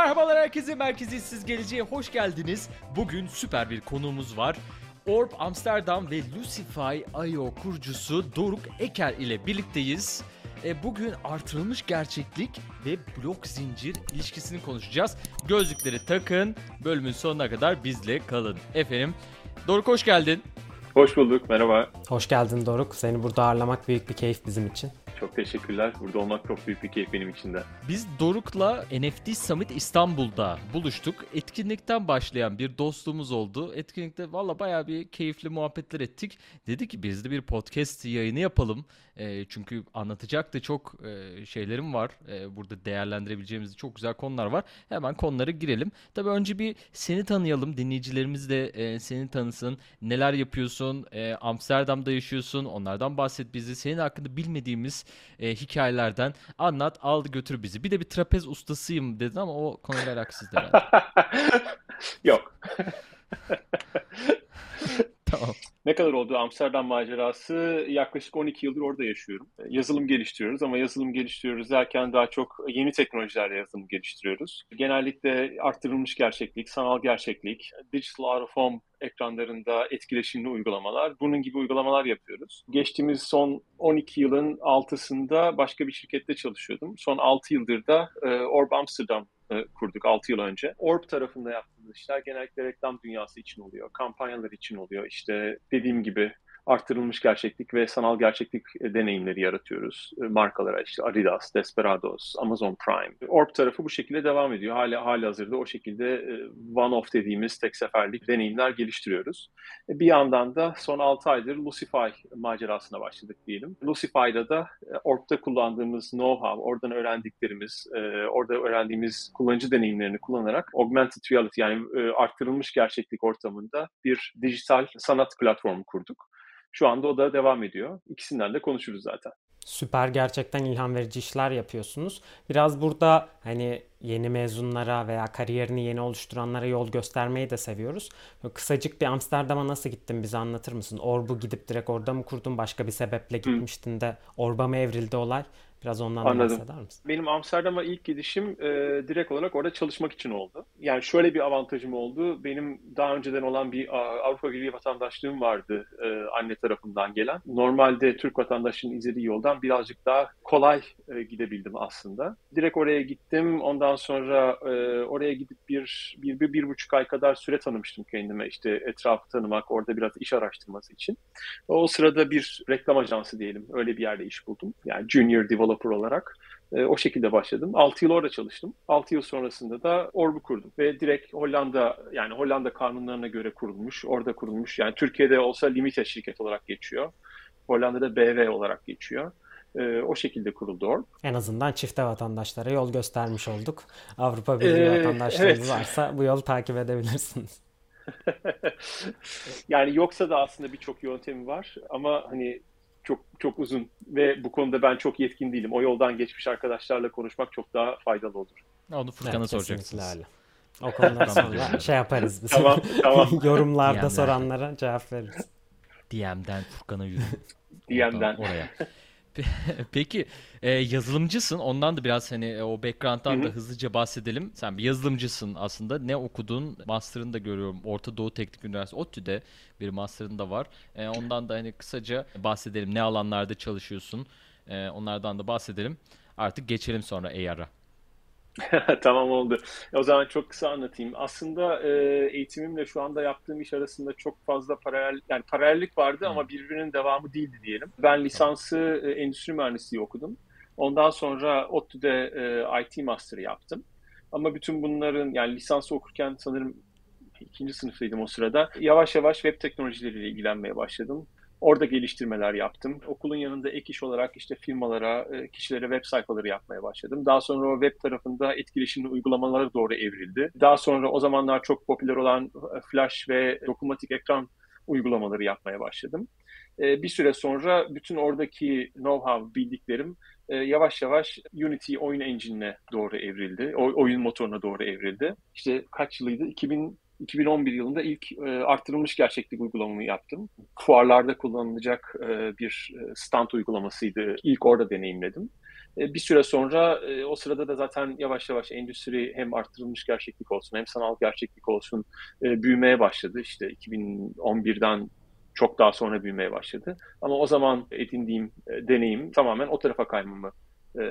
Merhabalar herkese, Merkeziyetsiz Geleceğe hoş geldiniz. Bugün süper bir konuğumuz var. Orb Amsterdam ve Lucify IO kurucusu Doruk Eker ile birlikteyiz. E, bugün artırılmış gerçeklik ve blok zincir ilişkisini konuşacağız. Gözlükleri takın, bölümün sonuna kadar bizle kalın. Efendim, Doruk hoş geldin. Hoş bulduk, merhaba. Hoş geldin Doruk. Seni burada ağırlamak büyük bir keyif bizim için. Çok teşekkürler. Burada olmak çok büyük bir keyif benim için de. Biz Doruk'la NFT Summit İstanbul'da buluştuk. Etkinlikten başlayan bir dostluğumuz oldu. Etkinlikte valla bayağı bir keyifli muhabbetler ettik. Dedi ki biz de bir podcast yayını yapalım. E, çünkü anlatacak da çok e, şeylerim var. E, burada değerlendirebileceğimiz çok güzel konular var. Hemen konulara girelim. Tabii önce bir seni tanıyalım. Dinleyicilerimiz de e, seni tanısın. Neler yapıyorsun? E, Amsterdam'da yaşıyorsun. Onlardan bahset bizi. Senin hakkında bilmediğimiz e, hikayelerden anlat. Al götür bizi. Bir de bir trapez ustasıyım dedin ama o konuyla alakasız herhalde. Yok. tamam. Ne kadar oldu Amsterdam macerası? Yaklaşık 12 yıldır orada yaşıyorum. Yazılım geliştiriyoruz ama yazılım geliştiriyoruz derken daha çok yeni teknolojilerle yazılım geliştiriyoruz. Genellikle arttırılmış gerçeklik, sanal gerçeklik, digital out of home ekranlarında etkileşimli uygulamalar, bunun gibi uygulamalar yapıyoruz. Geçtiğimiz son 12 yılın altısında başka bir şirkette çalışıyordum. Son 6 yıldır da e, Orb Amsterdam e, kurduk 6 yıl önce. Orb tarafında yaptığımız işler genellikle reklam dünyası için oluyor, kampanyalar için oluyor. İşte dediğim gibi arttırılmış gerçeklik ve sanal gerçeklik e, deneyimleri yaratıyoruz. E, markalara işte Adidas, Desperados, Amazon Prime. Orb tarafı bu şekilde devam ediyor. Hala hali hazırda o şekilde e, one-off dediğimiz tek seferlik deneyimler geliştiriyoruz. Bir yandan da son 6 aydır Lucify macerasına başladık diyelim. Lucify'da da Orb'da kullandığımız know-how, oradan öğrendiklerimiz, orada öğrendiğimiz kullanıcı deneyimlerini kullanarak augmented reality yani arttırılmış gerçeklik ortamında bir dijital sanat platformu kurduk. Şu anda o da devam ediyor. İkisinden de konuşuruz zaten. Süper gerçekten ilham verici işler yapıyorsunuz. Biraz burada hani yeni mezunlara veya kariyerini yeni oluşturanlara yol göstermeyi de seviyoruz. Kısacık bir Amsterdam'a nasıl gittin bize anlatır mısın? Orb'u gidip direkt orada mı kurdun? Başka bir sebeple gitmiştin de Orb'a mı evrildi olay? Biraz ondan Anladım. bahseder misin? Benim Amsterdam'a ilk gidişim e, direkt olarak orada çalışmak için oldu. Yani şöyle bir avantajım oldu. Benim daha önceden olan bir Avrupa Birliği vatandaşlığım vardı e, anne tarafından gelen. Normalde Türk vatandaşının izlediği yoldan birazcık daha kolay e, gidebildim aslında. Direkt oraya gittim. Ondan sonra e, oraya gidip bir, bir, bir, bir buçuk ay kadar süre tanımıştım kendime. İşte etrafı tanımak, orada biraz iş araştırması için. O sırada bir reklam ajansı diyelim. Öyle bir yerde iş buldum. Yani junior developer developer olarak e, o şekilde başladım. 6 yıl orada çalıştım. 6 yıl sonrasında da Orb'u kurdum. Ve direkt Hollanda yani Hollanda kanunlarına göre kurulmuş. Orada kurulmuş. Yani Türkiye'de olsa limited şirket olarak geçiyor. Hollanda'da BV olarak geçiyor. E, o şekilde kuruldu Orb. En azından çifte vatandaşlara yol göstermiş olduk. Avrupa Birliği ee, vatandaşlarınız evet. varsa bu yolu takip edebilirsiniz. yani yoksa da aslında birçok yöntemi var ama hani çok çok uzun ve bu konuda ben çok yetkin değilim. O yoldan geçmiş arkadaşlarla konuşmak çok daha faydalı olur. Onu Furkan'a evet, soracaksınız. Öyle. O konuda sonra şey yaparız biz. Tamam, tamam. Yorumlarda DM'den. soranlara cevap veririz. DM'den Furkan'a yürü. DM'den. Oraya. Peki e, yazılımcısın. Ondan da biraz hani e, o background'dan Hı-hı. da hızlıca bahsedelim. Sen bir yazılımcısın aslında. Ne okudun? Master'ını da görüyorum. Orta Doğu Teknik Üniversitesi ODTÜ'de bir master'ın da var. E, ondan da hani kısaca bahsedelim. Ne alanlarda çalışıyorsun? E, onlardan da bahsedelim. Artık geçelim sonra AR'a. tamam oldu. O zaman çok kısa anlatayım. Aslında e, eğitimimle şu anda yaptığım iş arasında çok fazla paralel yani paralellik vardı ama birbirinin devamı değildi diyelim. Ben lisansı e, endüstri mühendisliği okudum. Ondan sonra ODTÜ'de e, IT Master yaptım. Ama bütün bunların yani lisansı okurken sanırım ikinci sınıftaydım o sırada. Yavaş yavaş web teknolojileriyle ilgilenmeye başladım. Orada geliştirmeler yaptım. Okulun yanında ek iş olarak işte firmalara, e, kişilere web sayfaları yapmaya başladım. Daha sonra o web tarafında etkileşimli uygulamalara doğru evrildi. Daha sonra o zamanlar çok popüler olan e, flash ve dokunmatik ekran uygulamaları yapmaya başladım. E, bir süre sonra bütün oradaki know-how, bildiklerim yavaş yavaş Unity oyun engine'ine doğru evrildi. Oyun motoruna doğru evrildi. İşte kaç yılıydı? 2000 2011 yılında ilk e, arttırılmış gerçeklik uygulamamı yaptım. Fuarlarda kullanılacak e, bir e, stand uygulamasıydı. İlk orada deneyimledim. E, bir süre sonra e, o sırada da zaten yavaş yavaş endüstri hem arttırılmış gerçeklik olsun hem sanal gerçeklik olsun e, büyümeye başladı. İşte 2011'den çok daha sonra büyümeye başladı. Ama o zaman edindiğim deneyim tamamen o tarafa kaymamı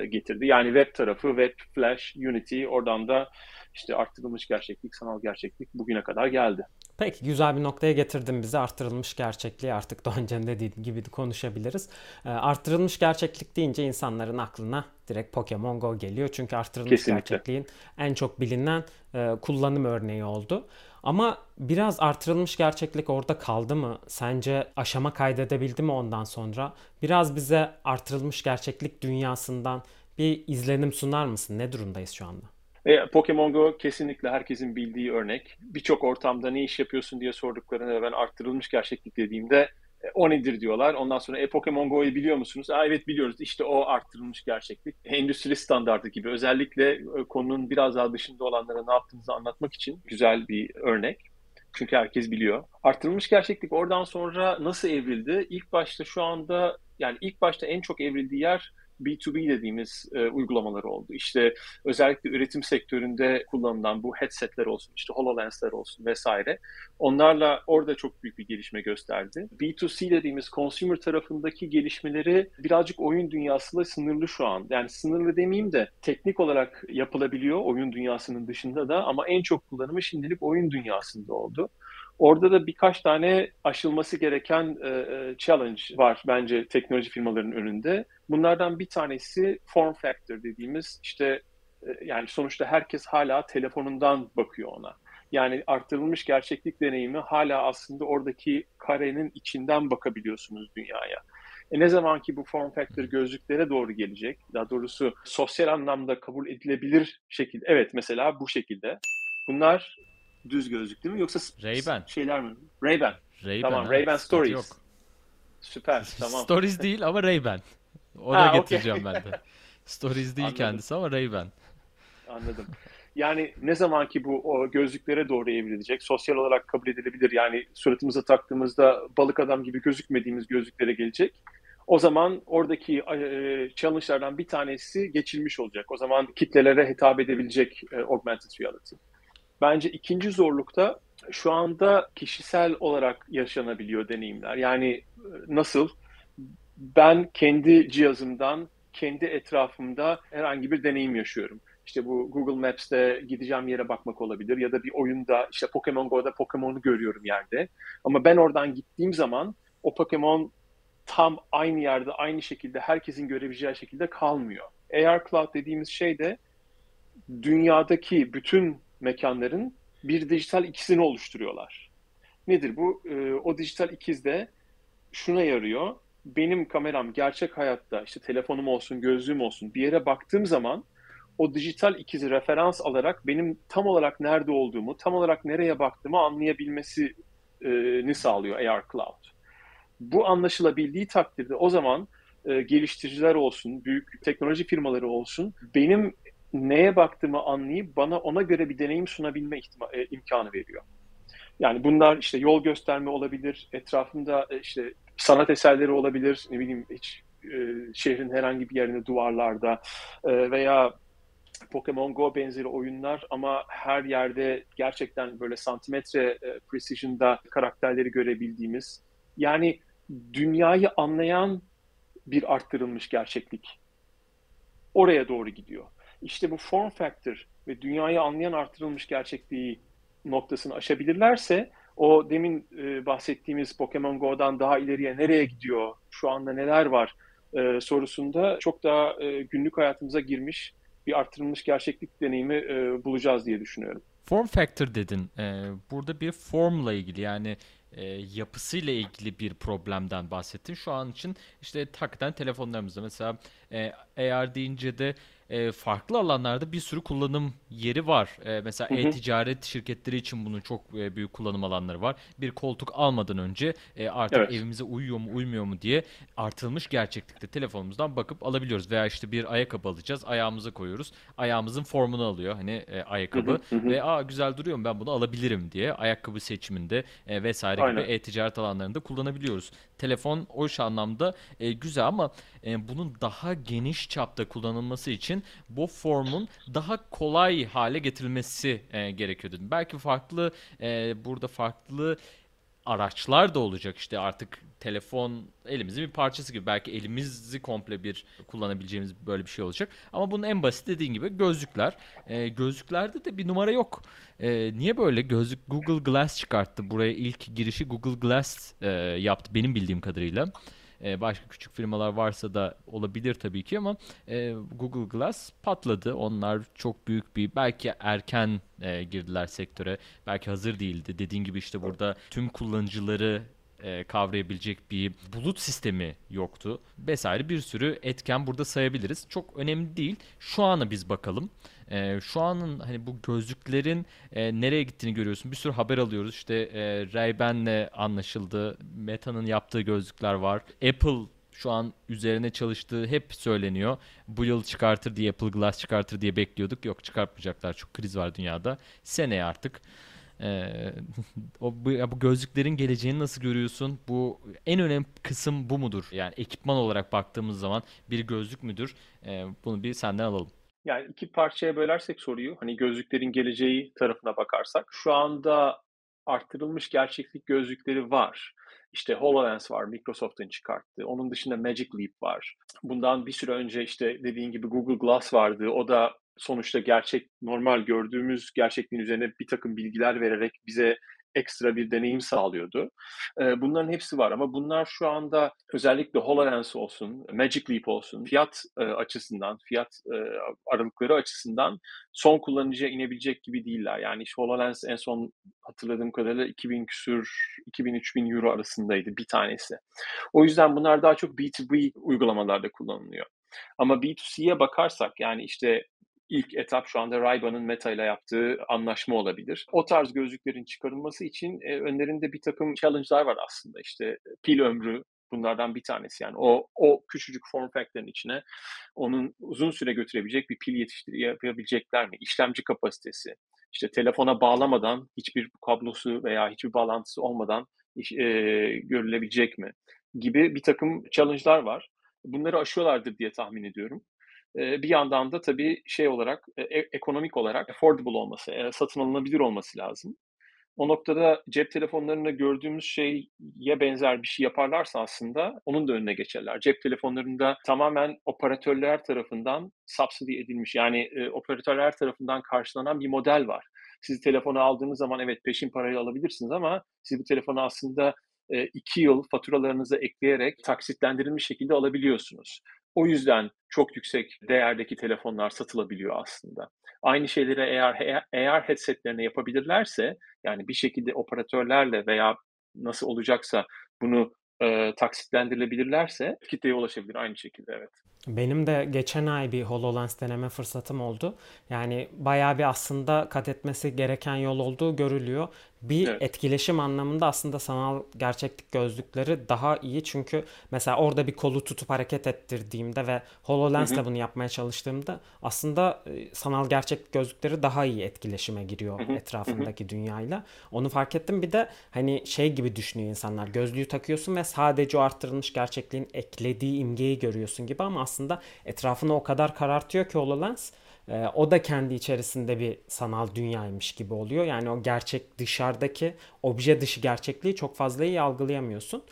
getirdi. Yani web tarafı, web, flash, Unity oradan da işte arttırılmış gerçeklik, sanal gerçeklik bugüne kadar geldi. Peki güzel bir noktaya getirdin bizi. Arttırılmış gerçekliği artık da önce dediğin gibi konuşabiliriz. E, arttırılmış gerçeklik deyince insanların aklına direkt Pokemon Go geliyor. Çünkü arttırılmış Kesinlikle. gerçekliğin en çok bilinen e, kullanım örneği oldu. Ama biraz artırılmış gerçeklik orada kaldı mı? Sence aşama kaydedebildi mi ondan sonra? Biraz bize artırılmış gerçeklik dünyasından bir izlenim sunar mısın? Ne durumdayız şu anda? E, Pokemon Go kesinlikle herkesin bildiği örnek. Birçok ortamda ne iş yapıyorsun diye sorduklarında ben arttırılmış gerçeklik dediğimde e, o nedir diyorlar. Ondan sonra e, Pokemon Go'yu biliyor musunuz? Aa, evet biliyoruz. İşte o arttırılmış gerçeklik. Endüstri standardı gibi. Özellikle e, konunun biraz daha dışında olanlara ne yaptığınızı anlatmak için güzel bir örnek. Çünkü herkes biliyor. Arttırılmış gerçeklik oradan sonra nasıl evrildi? İlk başta şu anda yani ilk başta en çok evrildiği yer B2B dediğimiz e, uygulamaları oldu. İşte özellikle üretim sektöründe kullanılan bu headsetler olsun, işte HoloLens'ler olsun vesaire. Onlarla orada çok büyük bir gelişme gösterdi. B2C dediğimiz consumer tarafındaki gelişmeleri birazcık oyun dünyasıyla sınırlı şu an. Yani sınırlı demeyeyim de teknik olarak yapılabiliyor oyun dünyasının dışında da ama en çok kullanımı şimdilik oyun dünyasında oldu. Orada da birkaç tane aşılması gereken e, e, challenge var bence teknoloji firmalarının önünde. Bunlardan bir tanesi form factor dediğimiz işte e, yani sonuçta herkes hala telefonundan bakıyor ona. Yani arttırılmış gerçeklik deneyimi hala aslında oradaki karenin içinden bakabiliyorsunuz dünyaya. E ne zaman ki bu form factor gözlüklere doğru gelecek, daha doğrusu sosyal anlamda kabul edilebilir şekilde, evet mesela bu şekilde. Bunlar düz gözlük değil mi? Yoksa Ray-Ban. şeyler mi? Ray-Ban. Ray-Ban tamam, Ray-Ban Stories. Yok. Süper, tamam. Stories değil ama Ray-Ban. Ha, getireceğim okay. ben de. Stories değil Anladım. kendisi ama Ray-Ban. Anladım. Yani ne zaman ki bu o gözlüklere doğru evrilecek, sosyal olarak kabul edilebilir. Yani suratımıza taktığımızda balık adam gibi gözükmediğimiz gözlüklere gelecek. O zaman oradaki e, challenge'lardan bir tanesi geçilmiş olacak. O zaman kitlelere hitap edebilecek e, augmented reality. Bence ikinci zorlukta şu anda kişisel olarak yaşanabiliyor deneyimler. Yani e, nasıl? Ben kendi cihazımdan, kendi etrafımda herhangi bir deneyim yaşıyorum. İşte bu Google Maps'te gideceğim yere bakmak olabilir ya da bir oyunda işte Pokemon Go'da Pokemon'u görüyorum yerde. Ama ben oradan gittiğim zaman o Pokemon tam aynı yerde, aynı şekilde herkesin görebileceği şekilde kalmıyor. AR Cloud dediğimiz şey de dünyadaki bütün mekanların bir dijital ikisini oluşturuyorlar. Nedir bu? Ee, o dijital ikiz de şuna yarıyor. Benim kameram gerçek hayatta işte telefonum olsun, gözlüğüm olsun bir yere baktığım zaman o dijital ikizi referans alarak benim tam olarak nerede olduğumu, tam olarak nereye baktığımı anlayabilmesini sağlıyor AR Cloud. Bu anlaşılabildiği takdirde o zaman e, geliştiriciler olsun, büyük teknoloji firmaları olsun benim neye baktığımı anlayıp bana ona göre bir deneyim sunabilme ihtima- e, imkanı veriyor. Yani bunlar işte yol gösterme olabilir, etrafında e, işte sanat eserleri olabilir, ne bileyim hiç e, şehrin herhangi bir yerinde duvarlarda e, veya Pokemon Go benzeri oyunlar ama her yerde gerçekten böyle santimetre e, precision'da karakterleri görebildiğimiz yani dünyayı anlayan bir arttırılmış gerçeklik oraya doğru gidiyor. İşte bu form factor ve dünyayı anlayan artırılmış gerçekliği noktasını aşabilirlerse o demin e, bahsettiğimiz Pokemon Go'dan daha ileriye nereye gidiyor, şu anda neler var e, sorusunda çok daha e, günlük hayatımıza girmiş bir artırılmış gerçeklik deneyimi e, bulacağız diye düşünüyorum. Form factor dedin. Ee, burada bir formla ilgili yani e, yapısıyla ilgili bir problemden bahsettin. Şu an için işte hakikaten telefonlarımızda mesela e, AR deyince de e, farklı alanlarda bir sürü kullanım yeri var. E, mesela e-ticaret şirketleri için bunun çok e, büyük kullanım alanları var. Bir koltuk almadan önce e, artık evet. evimize uyuyor mu uymuyor mu diye artılmış gerçeklikte telefonumuzdan bakıp alabiliyoruz. Veya işte bir ayakkabı alacağız ayağımıza koyuyoruz. Ayağımızın formunu alıyor hani e, ayakkabı ve aa güzel duruyor mu ben bunu alabilirim diye ayakkabı seçiminde e, vesaire Aynen. gibi e-ticaret alanlarında kullanabiliyoruz. Telefon o anlamda e, güzel ama e, bunun daha geniş çapta kullanılması için bu formun daha kolay hale getirilmesi e, gerekiyor dedim. Belki farklı e, burada farklı araçlar da olacak işte. Artık telefon elimizin bir parçası gibi. Belki elimizi komple bir kullanabileceğimiz böyle bir şey olacak. Ama bunun en basit dediğin gibi gözlükler. Ee, gözlüklerde de bir numara yok. Ee, niye böyle gözlük Google Glass çıkarttı? Buraya ilk girişi Google Glass e, yaptı benim bildiğim kadarıyla e, başka küçük firmalar varsa da olabilir tabii ki ama e, Google Glass patladı. Onlar çok büyük bir belki erken e, girdiler sektöre. Belki hazır değildi. Dediğin gibi işte burada tüm kullanıcıları e, kavrayabilecek bir bulut sistemi yoktu. Vesaire bir sürü etken burada sayabiliriz. Çok önemli değil. Şu ana biz bakalım. E, şu anın hani bu gözlüklerin e, nereye gittiğini görüyorsun. Bir sürü haber alıyoruz. İşte e, Ray-Ban'le anlaşıldı. Meta'nın yaptığı gözlükler var. Apple şu an üzerine çalıştığı hep söyleniyor. Bu yıl çıkartır diye Apple Glass çıkartır diye bekliyorduk. Yok çıkartmayacaklar. Çok kriz var dünyada. Seneye artık. Ee, o bu, bu gözlüklerin geleceğini nasıl görüyorsun? Bu en önemli kısım bu mudur? Yani ekipman olarak baktığımız zaman bir gözlük müdür? Ee, bunu bir senden alalım. Yani iki parçaya bölersek soruyu, hani gözlüklerin geleceği tarafına bakarsak, şu anda arttırılmış gerçeklik gözlükleri var. İşte HoloLens var, Microsoft'un çıkarttığı. Onun dışında Magic Leap var. Bundan bir süre önce işte dediğin gibi Google Glass vardı. O da sonuçta gerçek, normal gördüğümüz gerçekliğin üzerine bir takım bilgiler vererek bize ekstra bir deneyim sağlıyordu. Bunların hepsi var ama bunlar şu anda özellikle HoloLens olsun, Magic Leap olsun, fiyat açısından, fiyat aralıkları açısından son kullanıcıya inebilecek gibi değiller. Yani işte HoloLens en son hatırladığım kadarıyla 2000 küsür, 2000-3000 euro arasındaydı bir tanesi. O yüzden bunlar daha çok B2B uygulamalarda kullanılıyor. Ama B2C'ye bakarsak yani işte ilk etap şu anda Ray-Ban'ın Meta ile yaptığı anlaşma olabilir. O tarz gözlüklerin çıkarılması için e, önlerinde bir takım challenge'lar var aslında. İşte pil ömrü bunlardan bir tanesi. Yani o o küçücük form factor'ın içine onun uzun süre götürebilecek bir pil yetiştir yapabilecekler mi? İşlemci kapasitesi. İşte telefona bağlamadan hiçbir kablosu veya hiçbir bağlantısı olmadan e, görülebilecek mi? Gibi bir takım challenge'lar var. Bunları aşıyorlardır diye tahmin ediyorum bir yandan da tabii şey olarak, e, ekonomik olarak affordable olması, e, satın alınabilir olması lazım. O noktada cep telefonlarında gördüğümüz şeye benzer bir şey yaparlarsa aslında onun da önüne geçerler. Cep telefonlarında tamamen operatörler tarafından subsidy edilmiş yani e, operatörler tarafından karşılanan bir model var. Siz telefonu aldığınız zaman evet peşin parayı alabilirsiniz ama siz bu telefonu aslında e, iki yıl faturalarınıza ekleyerek taksitlendirilmiş şekilde alabiliyorsunuz. O yüzden çok yüksek değerdeki telefonlar satılabiliyor aslında. Aynı şeyleri eğer eğer headsetlerine yapabilirlerse yani bir şekilde operatörlerle veya nasıl olacaksa bunu e, taksitlendirilebilirlerse kitleye ulaşabilir aynı şekilde evet. Benim de geçen ay bir HoloLens deneme fırsatım oldu. Yani bayağı bir aslında kat etmesi gereken yol olduğu görülüyor. Bir evet. etkileşim anlamında aslında sanal gerçeklik gözlükleri daha iyi. Çünkü mesela orada bir kolu tutup hareket ettirdiğimde ve HoloLens ile bunu yapmaya çalıştığımda aslında e, sanal gerçeklik gözlükleri daha iyi etkileşime giriyor hı hı. etrafındaki hı hı. dünyayla. Onu fark ettim. Bir de hani şey gibi düşünüyor insanlar. Gözlüğü takıyorsun ve sadece o arttırılmış gerçekliğin eklediği imgeyi görüyorsun gibi ama aslında etrafını o kadar karartıyor ki HoloLens e, o da kendi içerisinde bir sanal dünyaymış gibi oluyor. Yani o gerçek dışarıdaki obje dışı gerçekliği çok fazla iyi algılayamıyorsun.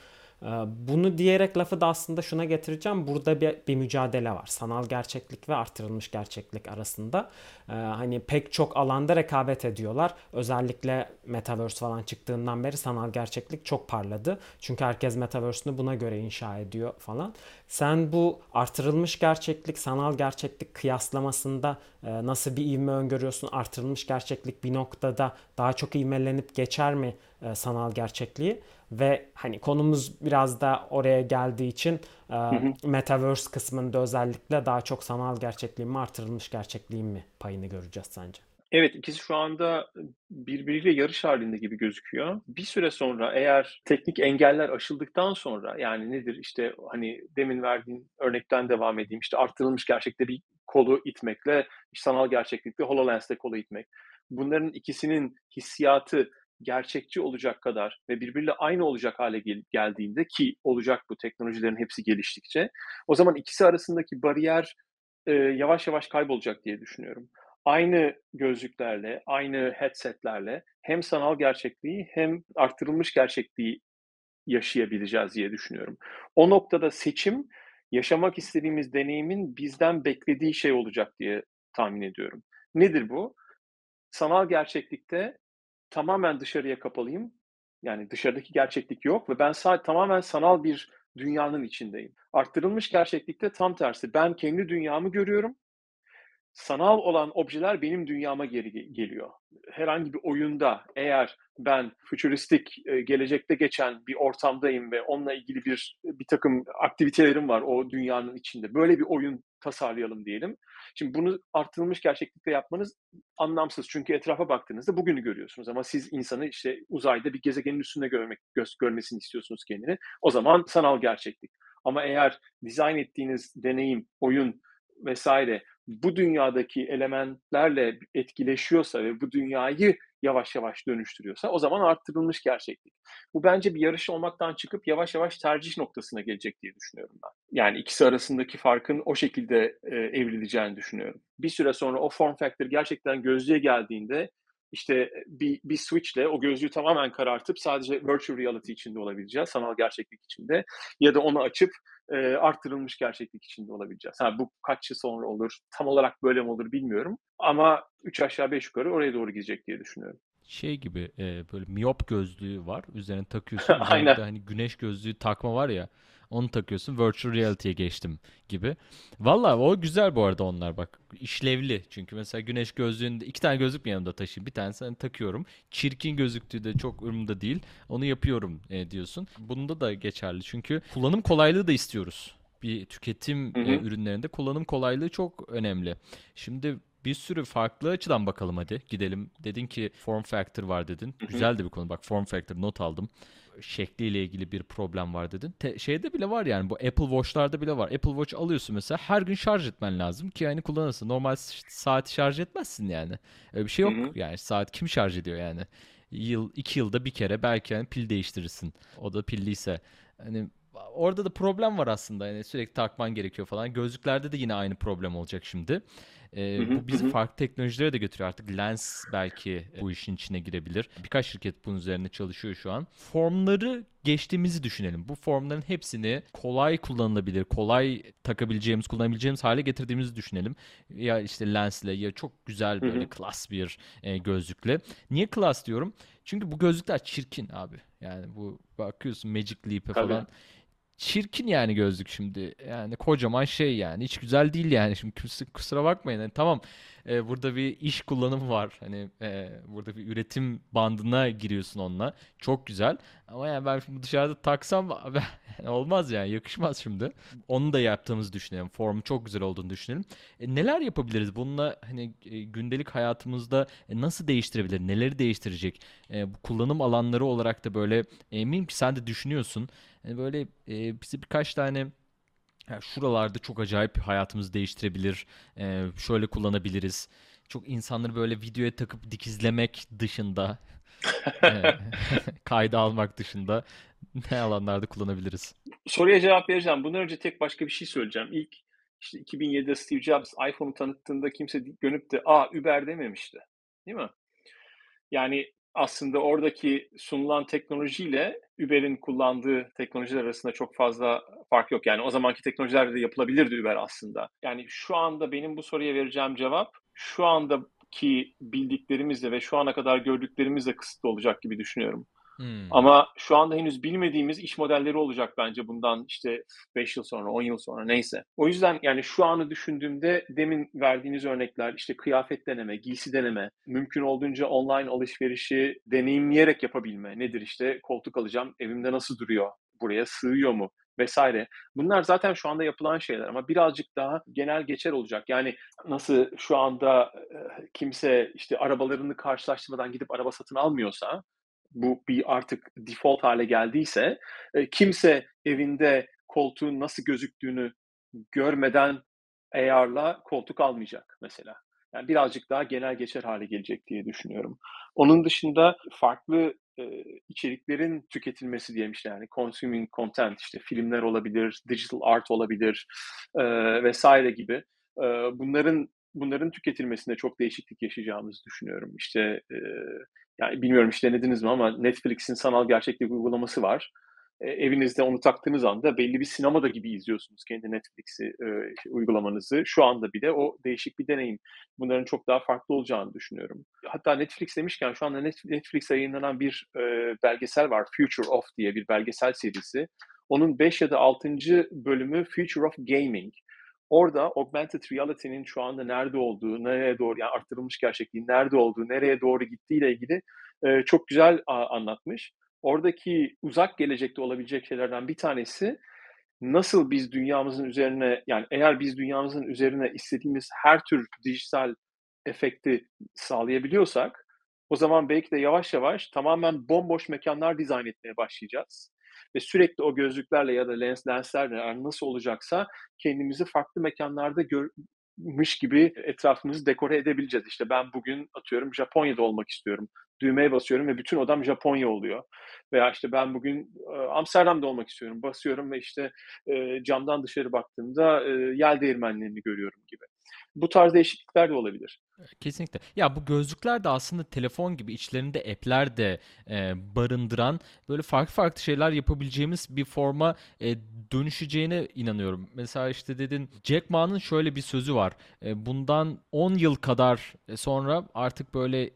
Ee, bunu diyerek lafı da aslında şuna getireceğim. Burada bir, bir mücadele var. Sanal gerçeklik ve artırılmış gerçeklik arasında. Ee, hani pek çok alanda rekabet ediyorlar. Özellikle Metaverse falan çıktığından beri sanal gerçeklik çok parladı. Çünkü herkes Metaverse'ünü buna göre inşa ediyor falan. Sen bu artırılmış gerçeklik, sanal gerçeklik kıyaslamasında e, nasıl bir ivme öngörüyorsun? Artırılmış gerçeklik bir noktada daha çok ivmelenip geçer mi e, sanal gerçekliği? ve hani konumuz biraz da oraya geldiği için e, hı hı. Metaverse kısmında özellikle daha çok sanal gerçekliğin mi artırılmış gerçekliğin mi payını göreceğiz sence? Evet ikisi şu anda birbiriyle yarış halinde gibi gözüküyor. Bir süre sonra eğer teknik engeller aşıldıktan sonra yani nedir işte hani demin verdiğin örnekten devam edeyim işte arttırılmış gerçekte bir kolu itmekle sanal gerçeklikte HoloLens'te kolu itmek. Bunların ikisinin hissiyatı gerçekçi olacak kadar ve birbiriyle aynı olacak hale gel- geldiğinde ki olacak bu teknolojilerin hepsi geliştikçe o zaman ikisi arasındaki bariyer e, yavaş yavaş kaybolacak diye düşünüyorum. Aynı gözlüklerle, aynı headsetlerle hem sanal gerçekliği hem arttırılmış gerçekliği yaşayabileceğiz diye düşünüyorum. O noktada seçim yaşamak istediğimiz deneyimin bizden beklediği şey olacak diye tahmin ediyorum. Nedir bu? Sanal gerçeklikte tamamen dışarıya kapalıyım. Yani dışarıdaki gerçeklik yok ve ben sadece tamamen sanal bir dünyanın içindeyim. Arttırılmış gerçeklikte tam tersi. Ben kendi dünyamı görüyorum. Sanal olan objeler benim dünyama geri geliyor. Herhangi bir oyunda eğer ben fütüristik e, gelecekte geçen bir ortamdayım ve onunla ilgili bir bir takım aktivitelerim var o dünyanın içinde. Böyle bir oyun tasarlayalım diyelim. Şimdi bunu artırılmış gerçeklikte yapmanız anlamsız. Çünkü etrafa baktığınızda bugünü görüyorsunuz ama siz insanı işte uzayda bir gezegenin üstünde görmek görmesini istiyorsunuz kendini. O zaman sanal gerçeklik. Ama eğer dizayn ettiğiniz deneyim, oyun vesaire bu dünyadaki elementlerle etkileşiyorsa ve bu dünyayı yavaş yavaş dönüştürüyorsa o zaman arttırılmış gerçeklik. Bu bence bir yarış olmaktan çıkıp yavaş yavaş tercih noktasına gelecek diye düşünüyorum ben. Yani ikisi arasındaki farkın o şekilde e, evrileceğini düşünüyorum. Bir süre sonra o form factor gerçekten gözlüğe geldiğinde işte bir, bir switchle o gözlüğü tamamen karartıp sadece virtual reality içinde olabileceğiz, sanal gerçeklik içinde ya da onu açıp e, arttırılmış gerçeklik içinde olabileceğiz. Ha, bu kaç yıl sonra olur, tam olarak böyle mi olur bilmiyorum ama 3 aşağı 5 yukarı oraya doğru gidecek diye düşünüyorum şey gibi e, böyle miyop gözlüğü var. Üzerine takıyorsun. Aynen. hani güneş gözlüğü takma var ya. Onu takıyorsun. Virtual reality'ye geçtim gibi. Valla o güzel bu arada onlar bak. işlevli. Çünkü mesela güneş gözlüğünde iki tane gözlük mü yanımda taşıyayım? Bir tanesini hani takıyorum. Çirkin gözüktüğü de çok umurumda değil. Onu yapıyorum e, diyorsun. Bunda da geçerli. Çünkü kullanım kolaylığı da istiyoruz bir tüketim hı hı. E, ürünlerinde kullanım kolaylığı çok önemli. Şimdi bir sürü farklı açıdan bakalım hadi. Gidelim. Dedin ki form factor var dedin. Hı hı. Güzel de bir konu. Bak form factor not aldım. Şekliyle ilgili bir problem var dedin. Te- şeyde bile var yani bu Apple Watch'larda bile var. Apple Watch alıyorsun mesela her gün şarj etmen lazım ki yani kullanırsın. Normal saati şarj etmezsin yani. Öyle bir şey yok. Hı hı. Yani saat kim şarj ediyor yani? Yıl, iki yılda bir kere belki yani pil değiştirirsin. O da pilliyse. Hani orada da problem var aslında. Yani sürekli takman gerekiyor falan. Gözlüklerde de yine aynı problem olacak şimdi. E, bu bizi farklı teknolojilere de götürüyor artık. Lens belki bu işin içine girebilir. Birkaç şirket bunun üzerine çalışıyor şu an. Formları geçtiğimizi düşünelim. Bu formların hepsini kolay kullanılabilir, kolay takabileceğimiz, kullanabileceğimiz hale getirdiğimizi düşünelim. Ya işte lensle ya çok güzel böyle klas bir e, gözlükle. Niye klas diyorum? Çünkü bu gözlükler çirkin abi. Yani bu bakıyorsun Magic Leap'e falan çirkin yani gözlük şimdi. Yani kocaman şey yani. Hiç güzel değil yani. Şimdi kusura bakmayın. Yani tamam e, burada bir iş kullanımı var. Hani e, burada bir üretim bandına giriyorsun onunla. Çok güzel. Ama yani ben şimdi dışarıda taksam olmaz yani. Yakışmaz şimdi. Onu da yaptığımızı düşünelim. Formu çok güzel olduğunu düşünelim. E, neler yapabiliriz? Bununla hani e, gündelik hayatımızda e, nasıl değiştirebilir? Neleri değiştirecek? E, bu kullanım alanları olarak da böyle eminim ki sen de düşünüyorsun. Yani böyle e, bize birkaç tane yani şuralarda çok acayip hayatımızı değiştirebilir. E, şöyle kullanabiliriz. Çok insanları böyle videoya takıp dikizlemek dışında kayda almak dışında ne alanlarda kullanabiliriz? Soruya cevap vereceğim. Bundan önce tek başka bir şey söyleyeceğim. İlk işte 2007'de Steve Jobs iPhone'u tanıttığında kimse dönüp de aa Uber dememişti. Değil mi? Yani aslında oradaki sunulan teknolojiyle Uber'in kullandığı teknolojiler arasında çok fazla fark yok. Yani o zamanki teknolojilerle de yapılabilirdi Uber aslında. Yani şu anda benim bu soruya vereceğim cevap şu andaki bildiklerimizle ve şu ana kadar gördüklerimizle kısıtlı olacak gibi düşünüyorum. Hmm. Ama şu anda henüz bilmediğimiz iş modelleri olacak bence bundan işte 5 yıl sonra, 10 yıl sonra neyse. O yüzden yani şu anı düşündüğümde demin verdiğiniz örnekler işte kıyafet deneme, giysi deneme, mümkün olduğunca online alışverişi deneyimleyerek yapabilme. Nedir işte koltuk alacağım, evimde nasıl duruyor, buraya sığıyor mu? vesaire. Bunlar zaten şu anda yapılan şeyler ama birazcık daha genel geçer olacak. Yani nasıl şu anda kimse işte arabalarını karşılaştırmadan gidip araba satın almıyorsa bu bir artık default hale geldiyse e, kimse evinde koltuğun nasıl gözüktüğünü görmeden AR'la koltuk almayacak mesela. Yani birazcık daha genel geçer hale gelecek diye düşünüyorum. Onun dışında farklı e, içeriklerin tüketilmesi diyelim işte yani consuming content işte filmler olabilir, digital art olabilir e, vesaire gibi e, bunların bunların tüketilmesinde çok değişiklik yaşayacağımızı düşünüyorum. İşte e, yani bilmiyorum işte denediniz mi ama Netflix'in sanal gerçeklik uygulaması var. E, evinizde onu taktığınız anda belli bir sinemada gibi izliyorsunuz kendi Netflix'i e, uygulamanızı. Şu anda bile o değişik bir deneyim. Bunların çok daha farklı olacağını düşünüyorum. Hatta Netflix demişken şu anda Netflix'e yayınlanan bir e, belgesel var. Future of diye bir belgesel serisi. Onun 5 ya da 6. bölümü Future of Gaming. Orada augmented reality'nin şu anda nerede olduğu, nereye doğru yani arttırılmış gerçekliğin nerede olduğu, nereye doğru gittiğiyle ilgili e, çok güzel a, anlatmış. Oradaki uzak gelecekte olabilecek şeylerden bir tanesi nasıl biz dünyamızın üzerine yani eğer biz dünyamızın üzerine istediğimiz her tür dijital efekti sağlayabiliyorsak o zaman belki de yavaş yavaş tamamen bomboş mekanlar dizayn etmeye başlayacağız. Ve sürekli o gözlüklerle ya da lens lenslerle yani nasıl olacaksa kendimizi farklı mekanlarda görmüş gibi etrafımızı dekore edebileceğiz. İşte ben bugün atıyorum Japonya'da olmak istiyorum düğmeye basıyorum ve bütün odam Japonya oluyor. Veya işte ben bugün Amsterdam'da olmak istiyorum. Basıyorum ve işte camdan dışarı baktığımda yel değirmenlerini görüyorum gibi. Bu tarz değişiklikler de olabilir. Kesinlikle. Ya bu gözlükler de aslında telefon gibi içlerinde app'ler de e, barındıran böyle farklı farklı şeyler yapabileceğimiz bir forma e, dönüşeceğine inanıyorum. Mesela işte dedin Jack Ma'nın şöyle bir sözü var. E, bundan 10 yıl kadar sonra artık böyle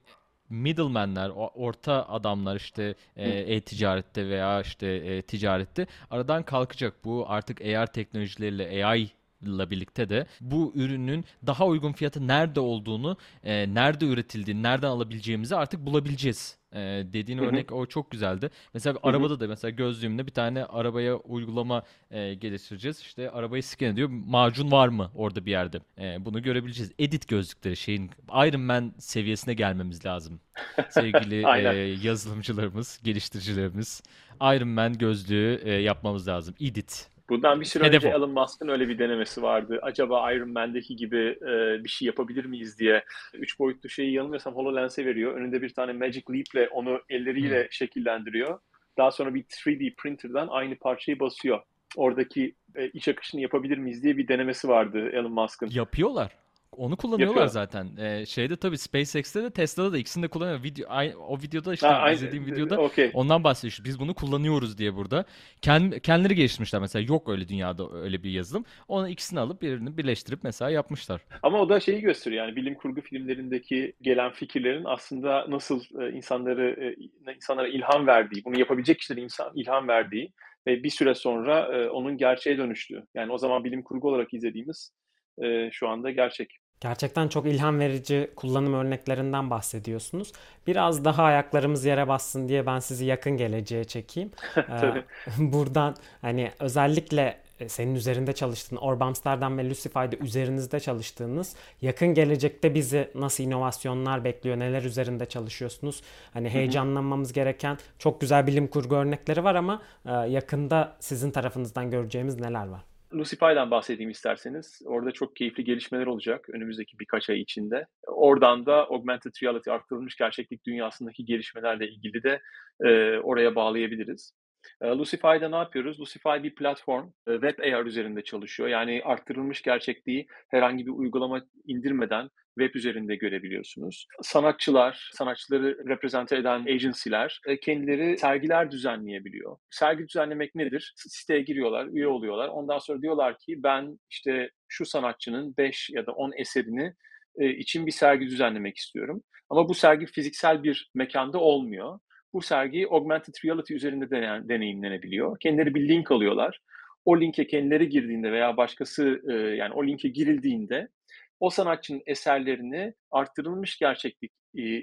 middleman'ler, orta adamlar işte e, e-ticarette veya işte e, ticarette aradan kalkacak. Bu artık AR teknolojileriyle AI ile birlikte de bu ürünün daha uygun fiyatı nerede olduğunu, e, nerede üretildiğini, nereden alabileceğimizi artık bulabileceğiz. E, dediğin Hı-hı. örnek o çok güzeldi. Mesela Hı-hı. arabada da mesela gözlüğümde bir tane arabaya uygulama e, geliştireceğiz. İşte arabayı scan ediyor. Macun var mı orada bir yerde? E, bunu görebileceğiz. Edit gözlükleri şeyin Iron Man seviyesine gelmemiz lazım. Sevgili e, yazılımcılarımız, geliştiricilerimiz Iron Man gözlüğü e, yapmamız lazım. Edit Bundan bir süre Hedef önce o. Elon Musk'ın öyle bir denemesi vardı. Acaba Iron Man'deki gibi e, bir şey yapabilir miyiz diye. Üç boyutlu şeyi yanılmıyorsam HoloLens'e veriyor. Önünde bir tane Magic Leap'le onu elleriyle hmm. şekillendiriyor. Daha sonra bir 3D printer'dan aynı parçayı basıyor. Oradaki e, iç akışını yapabilir miyiz diye bir denemesi vardı Elon Musk'ın. Yapıyorlar. Onu kullanıyorlar Yapıyor. zaten. Ee, şeyde tabii SpaceX'te de Tesla'da da ikisini de kullanıyor. Video, o videoda işte ha, izlediğim aynı, videoda okay. ondan bahsediyor. Biz bunu kullanıyoruz diye burada. Kend, kendileri geliştirmişler mesela. Yok öyle dünyada öyle bir yazılım. Onu ikisini alıp birini birleştirip mesela yapmışlar. Ama o da şeyi gösteriyor yani bilim kurgu filmlerindeki gelen fikirlerin aslında nasıl e, insanları e, insanlara ilham verdiği, bunu yapabilecek kişilere insan ilham verdiği ve bir süre sonra e, onun gerçeğe dönüştüğü. Yani o zaman bilim kurgu olarak izlediğimiz şu anda gerçek. Gerçekten çok ilham verici kullanım örneklerinden bahsediyorsunuz. Biraz daha ayaklarımız yere bassın diye ben sizi yakın geleceğe çekeyim. Tabii. Buradan hani özellikle e, senin üzerinde çalıştığın Orb Amsterdam ve Lucify'de üzerinizde çalıştığınız yakın gelecekte bizi nasıl inovasyonlar bekliyor, neler üzerinde çalışıyorsunuz? Hani heyecanlanmamız gereken çok güzel bilim kurgu örnekleri var ama e, yakında sizin tarafınızdan göreceğimiz neler var? Lucify'dan bahsedeyim isterseniz. Orada çok keyifli gelişmeler olacak önümüzdeki birkaç ay içinde. Oradan da augmented reality arttırılmış gerçeklik dünyasındaki gelişmelerle ilgili de e, oraya bağlayabiliriz. E, Lucify'da ne yapıyoruz? Lucify bir platform, e, web AR üzerinde çalışıyor. Yani arttırılmış gerçekliği herhangi bir uygulama indirmeden web üzerinde görebiliyorsunuz. Sanatçılar, sanatçıları reprezente eden agency'ler e, kendileri sergiler düzenleyebiliyor. Sergi düzenlemek nedir? Siteye giriyorlar, üye oluyorlar. Ondan sonra diyorlar ki ben işte şu sanatçının 5 ya da 10 eserini için bir sergi düzenlemek istiyorum. Ama bu sergi fiziksel bir mekanda olmuyor bu sergi augmented reality üzerinde de deneyimlenebiliyor. Kendileri bir link alıyorlar. O linke kendileri girdiğinde veya başkası e, yani o linke girildiğinde o sanatçının eserlerini arttırılmış gerçeklik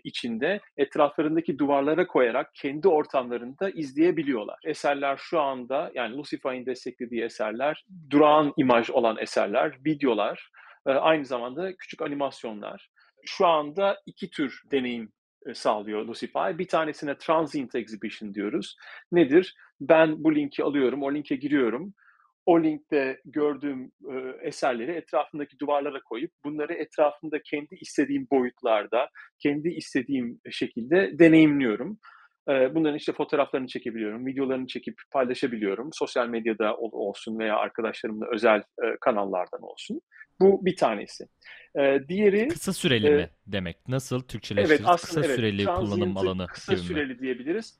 içinde etraflarındaki duvarlara koyarak kendi ortamlarında izleyebiliyorlar. Eserler şu anda yani Lucify'in desteklediği eserler, durağan imaj olan eserler, videolar, aynı zamanda küçük animasyonlar. Şu anda iki tür deneyim sağlıyor Lucify. Bir tanesine Transient Exhibition diyoruz. Nedir? Ben bu linki alıyorum, o linke giriyorum. O linkte gördüğüm e, eserleri etrafındaki duvarlara koyup bunları etrafında kendi istediğim boyutlarda, kendi istediğim şekilde deneyimliyorum. E, bunların işte fotoğraflarını çekebiliyorum, videolarını çekip paylaşabiliyorum. Sosyal medyada olsun veya arkadaşlarımla özel e, kanallardan olsun. Bu bir tanesi. E, diğeri kısa süreli e, mi demek? Nasıl Türkçeleştiririz? Evet, aslında kısa evet, süreli kullanım alanı kısa süreli mi? diyebiliriz.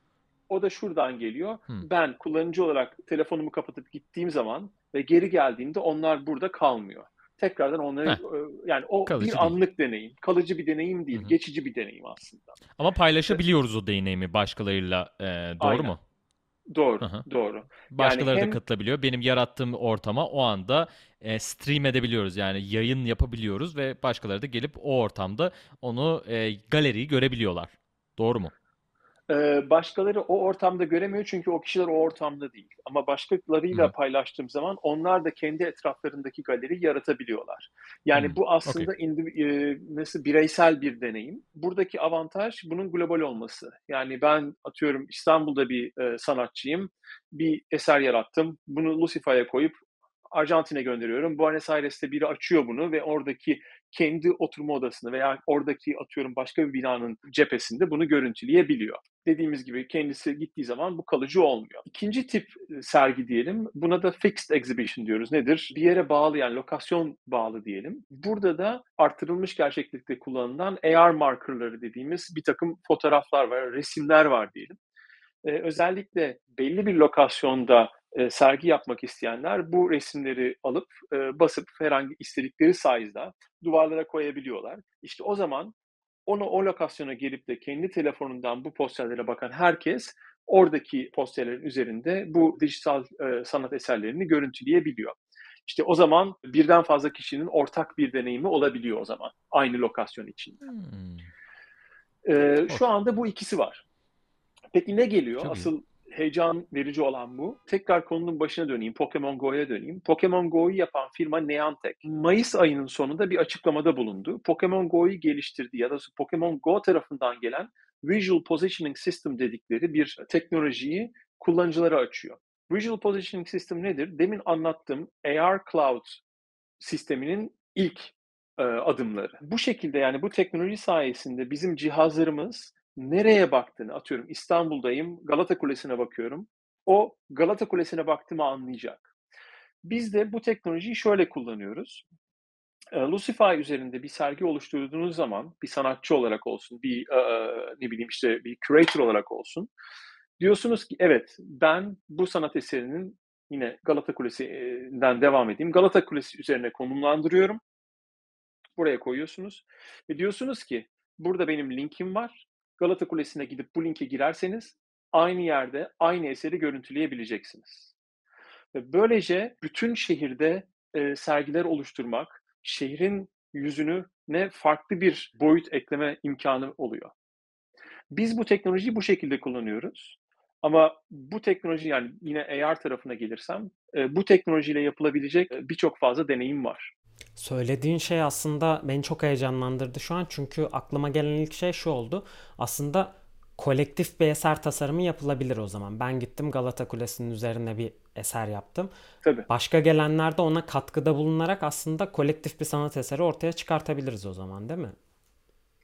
O da şuradan geliyor. Hmm. Ben kullanıcı olarak telefonumu kapatıp gittiğim zaman ve geri geldiğimde onlar burada kalmıyor. Tekrardan onları Heh. yani o Kalıcı bir değil. anlık deneyim. Kalıcı bir deneyim değil, Hı hı. geçici bir deneyim aslında. Ama paylaşabiliyoruz o deneyimi başkalarıyla. e, doğru Aynen. mu? Doğru, hı. doğru. Başkaları hem- da katılabiliyor. Benim yarattığım ortama o anda e, stream edebiliyoruz. Yani yayın yapabiliyoruz ve başkaları da gelip o ortamda onu e, galeriyi görebiliyorlar. Doğru mu? Ee, başkaları o ortamda göremiyor çünkü o kişiler o ortamda değil. Ama başkalarıyla Hı paylaştığım zaman onlar da kendi etraflarındaki galeri yaratabiliyorlar. Yani Hı, bu aslında indi- e, nasıl bireysel bir deneyim. Buradaki avantaj bunun global olması. Yani ben atıyorum İstanbul'da bir e, sanatçıyım. Bir eser yarattım. Bunu Lucify'a koyup Arjantin'e gönderiyorum. Buenos Aires'te biri açıyor bunu ve oradaki kendi oturma odasını veya oradaki atıyorum başka bir binanın cephesinde bunu görüntüleyebiliyor. Dediğimiz gibi kendisi gittiği zaman bu kalıcı olmuyor. İkinci tip e, sergi diyelim. Buna da fixed exhibition diyoruz. Nedir? Bir yere bağlı yani lokasyon bağlı diyelim. Burada da artırılmış gerçeklikte kullanılan AR markerları dediğimiz bir takım fotoğraflar var, resimler var diyelim. Ee, özellikle belli bir lokasyonda e, sergi yapmak isteyenler bu resimleri alıp e, basıp herhangi istedikleri size'da duvarlara koyabiliyorlar. İşte o zaman onu o lokasyona gelip de kendi telefonundan bu posterlere bakan herkes oradaki posterlerin üzerinde bu dijital e, sanat eserlerini görüntüleyebiliyor. İşte o zaman birden fazla kişinin ortak bir deneyimi olabiliyor o zaman aynı lokasyon için. Hmm. Ee, şu anda bu ikisi var. Peki ne geliyor? Çok. Asıl heyecan verici olan bu. Tekrar konunun başına döneyim. Pokemon Go'ya döneyim. Pokemon Go'yu yapan firma Niantic. Mayıs ayının sonunda bir açıklamada bulundu. Pokemon Go'yu geliştirdiği ya da Pokemon Go tarafından gelen Visual Positioning System dedikleri bir teknolojiyi kullanıcılara açıyor. Visual Positioning System nedir? Demin anlattığım AR Cloud sisteminin ilk e, adımları. Bu şekilde yani bu teknoloji sayesinde bizim cihazlarımız nereye baktığını atıyorum İstanbul'dayım Galata Kulesi'ne bakıyorum. O Galata Kulesi'ne baktığımı anlayacak. Biz de bu teknolojiyi şöyle kullanıyoruz. Lucify üzerinde bir sergi oluşturduğunuz zaman bir sanatçı olarak olsun, bir ne bileyim işte bir curator olarak olsun. Diyorsunuz ki evet ben bu sanat eserinin yine Galata Kulesi'nden devam edeyim. Galata Kulesi üzerine konumlandırıyorum. Buraya koyuyorsunuz. Ve diyorsunuz ki burada benim linkim var. Galata Kulesi'ne gidip bu linke girerseniz aynı yerde aynı eseri görüntüleyebileceksiniz. Ve böylece bütün şehirde e, sergiler oluşturmak, şehrin yüzünü ne farklı bir boyut ekleme imkanı oluyor. Biz bu teknolojiyi bu şekilde kullanıyoruz. Ama bu teknoloji yani yine AR tarafına gelirsem e, bu teknolojiyle yapılabilecek e, birçok fazla deneyim var. Söylediğin şey aslında beni çok heyecanlandırdı şu an çünkü aklıma gelen ilk şey şu oldu. Aslında kolektif bir eser tasarımı yapılabilir o zaman. Ben gittim Galata Kulesi'nin üzerine bir eser yaptım. Tabii. Başka gelenler de ona katkıda bulunarak aslında kolektif bir sanat eseri ortaya çıkartabiliriz o zaman değil mi?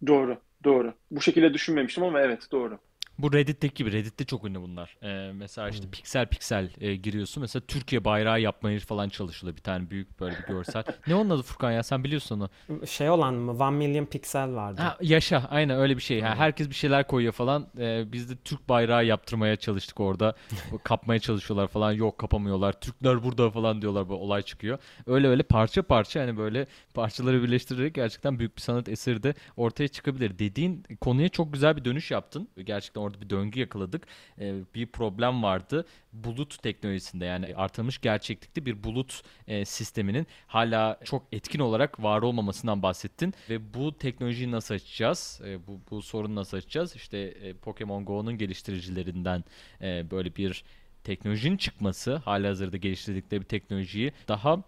Doğru, doğru. Bu şekilde düşünmemiştim ama evet doğru. Bu Reddit'teki gibi. Reddit'te çok ünlü bunlar. Ee, mesela işte piksel piksel e, giriyorsun. Mesela Türkiye bayrağı yapmaya falan çalışılıyor. Bir tane büyük böyle bir görsel. ne onun adı Furkan ya? Sen biliyorsun onu. Şey olan mı? One Million Pixel vardı. Ha, yaşa. Aynen öyle bir şey. Ha, herkes bir şeyler koyuyor falan. Ee, biz de Türk bayrağı yaptırmaya çalıştık orada. Kapmaya çalışıyorlar falan. Yok kapamıyorlar. Türkler burada falan diyorlar. Böyle olay çıkıyor. Öyle öyle parça parça hani böyle parçaları birleştirerek gerçekten büyük bir sanat eseri de ortaya çıkabilir. Dediğin konuya çok güzel bir dönüş yaptın. Gerçekten orada bir döngü yakaladık. Ee, bir problem vardı. Bulut teknolojisinde yani artırılmış gerçeklikte bir bulut e, sisteminin hala çok etkin olarak var olmamasından bahsettin ve bu teknolojiyi nasıl açacağız? E, bu bu sorunu nasıl açacağız? İşte e, Pokemon Go'nun geliştiricilerinden e, böyle bir teknolojinin çıkması, hala hazırda geliştirdikleri bir teknolojiyi daha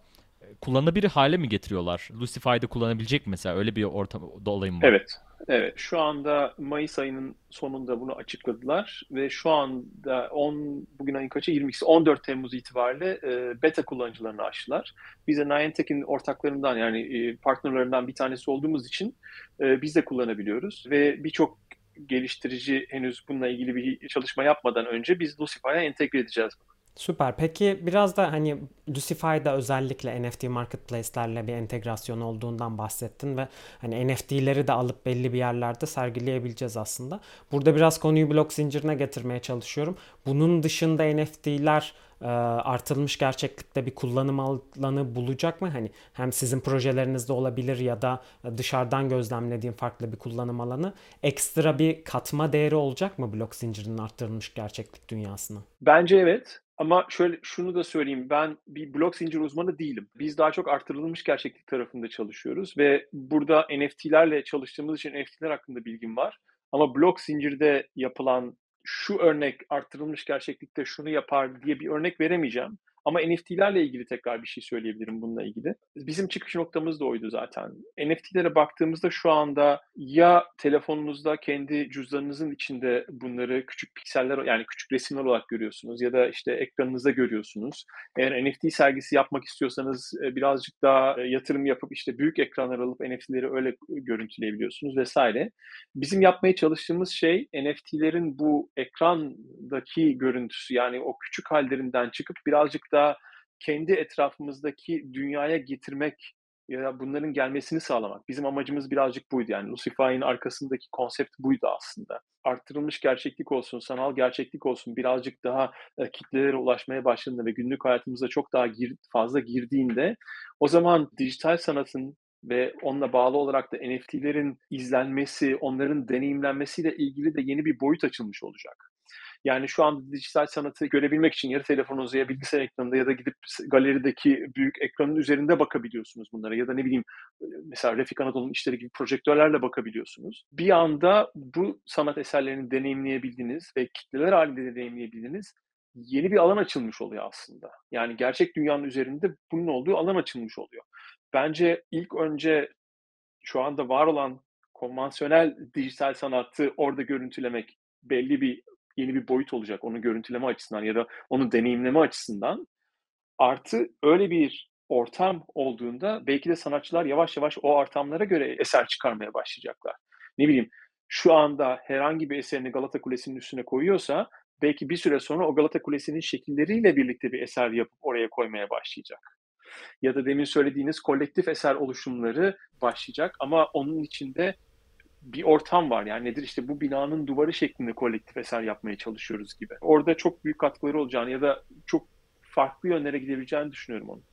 kullanabilir hale mi getiriyorlar? Lucify'da kullanabilecek mi mesela öyle bir ortam olayım mı? Evet. Evet, şu anda Mayıs ayının sonunda bunu açıkladılar ve şu anda 10 bugün ayın kaçı 22'si 14 Temmuz itibariyle e, beta kullanıcılarını açtılar. Biz de Niantic'in ortaklarından yani e, partnerlerinden bir tanesi olduğumuz için e, biz de kullanabiliyoruz ve birçok geliştirici henüz bununla ilgili bir çalışma yapmadan önce biz Lucify'a entegre edeceğiz Süper. Peki biraz da hani Lucify'da özellikle NFT marketplace'lerle bir entegrasyon olduğundan bahsettin ve hani NFT'leri de alıp belli bir yerlerde sergileyebileceğiz aslında. Burada biraz konuyu blok zincirine getirmeye çalışıyorum. Bunun dışında NFT'ler e, artırılmış gerçeklikte bir kullanım alanı bulacak mı? Hani hem sizin projelerinizde olabilir ya da dışarıdan gözlemlediğim farklı bir kullanım alanı. Ekstra bir katma değeri olacak mı blok zincirinin artırılmış gerçeklik dünyasına? Bence evet. Ama şöyle şunu da söyleyeyim. Ben bir blok zincir uzmanı değilim. Biz daha çok artırılmış gerçeklik tarafında çalışıyoruz ve burada NFT'lerle çalıştığımız için NFT'ler hakkında bilgim var. Ama blok zincirde yapılan şu örnek artırılmış gerçeklikte şunu yapar diye bir örnek veremeyeceğim. Ama NFT'lerle ilgili tekrar bir şey söyleyebilirim bununla ilgili. Bizim çıkış noktamız da oydu zaten. NFT'lere baktığımızda şu anda ya telefonunuzda kendi cüzdanınızın içinde bunları küçük pikseller yani küçük resimler olarak görüyorsunuz ya da işte ekranınızda görüyorsunuz. Eğer NFT sergisi yapmak istiyorsanız e, birazcık daha e, yatırım yapıp işte büyük ekranlar alıp NFT'leri öyle görüntüleyebiliyorsunuz vesaire. Bizim yapmaya çalıştığımız şey NFT'lerin bu ekrandaki görüntüsü yani o küçük hallerinden çıkıp birazcık da da kendi etrafımızdaki dünyaya getirmek ya bunların gelmesini sağlamak. Bizim amacımız birazcık buydu. Yani Lucify'in arkasındaki konsept buydu aslında. Arttırılmış gerçeklik olsun, sanal gerçeklik olsun birazcık daha e, kitlelere ulaşmaya başladığında ve günlük hayatımıza çok daha gir, fazla girdiğinde o zaman dijital sanatın ve onunla bağlı olarak da NFT'lerin izlenmesi, onların deneyimlenmesiyle ilgili de yeni bir boyut açılmış olacak. Yani şu anda dijital sanatı görebilmek için ya telefonunuza ya bilgisayar ekranında ya da gidip galerideki büyük ekranın üzerinde bakabiliyorsunuz bunlara ya da ne bileyim mesela Refik Anadolu'nun işleri gibi projektörlerle bakabiliyorsunuz. Bir anda bu sanat eserlerini deneyimleyebildiğiniz ve kitleler halinde deneyimleyebildiğiniz yeni bir alan açılmış oluyor aslında. Yani gerçek dünyanın üzerinde bunun olduğu alan açılmış oluyor. Bence ilk önce şu anda var olan konvansiyonel dijital sanatı orada görüntülemek belli bir yeni bir boyut olacak onu görüntüleme açısından ya da onu deneyimleme açısından. Artı öyle bir ortam olduğunda belki de sanatçılar yavaş yavaş o ortamlara göre eser çıkarmaya başlayacaklar. Ne bileyim şu anda herhangi bir eserini Galata Kulesi'nin üstüne koyuyorsa belki bir süre sonra o Galata Kulesi'nin şekilleriyle birlikte bir eser yapıp oraya koymaya başlayacak. Ya da demin söylediğiniz kolektif eser oluşumları başlayacak ama onun içinde bir ortam var. Yani nedir işte bu binanın duvarı şeklinde kolektif eser yapmaya çalışıyoruz gibi. Orada çok büyük katkıları olacağını ya da çok farklı yönlere gidebileceğini düşünüyorum onun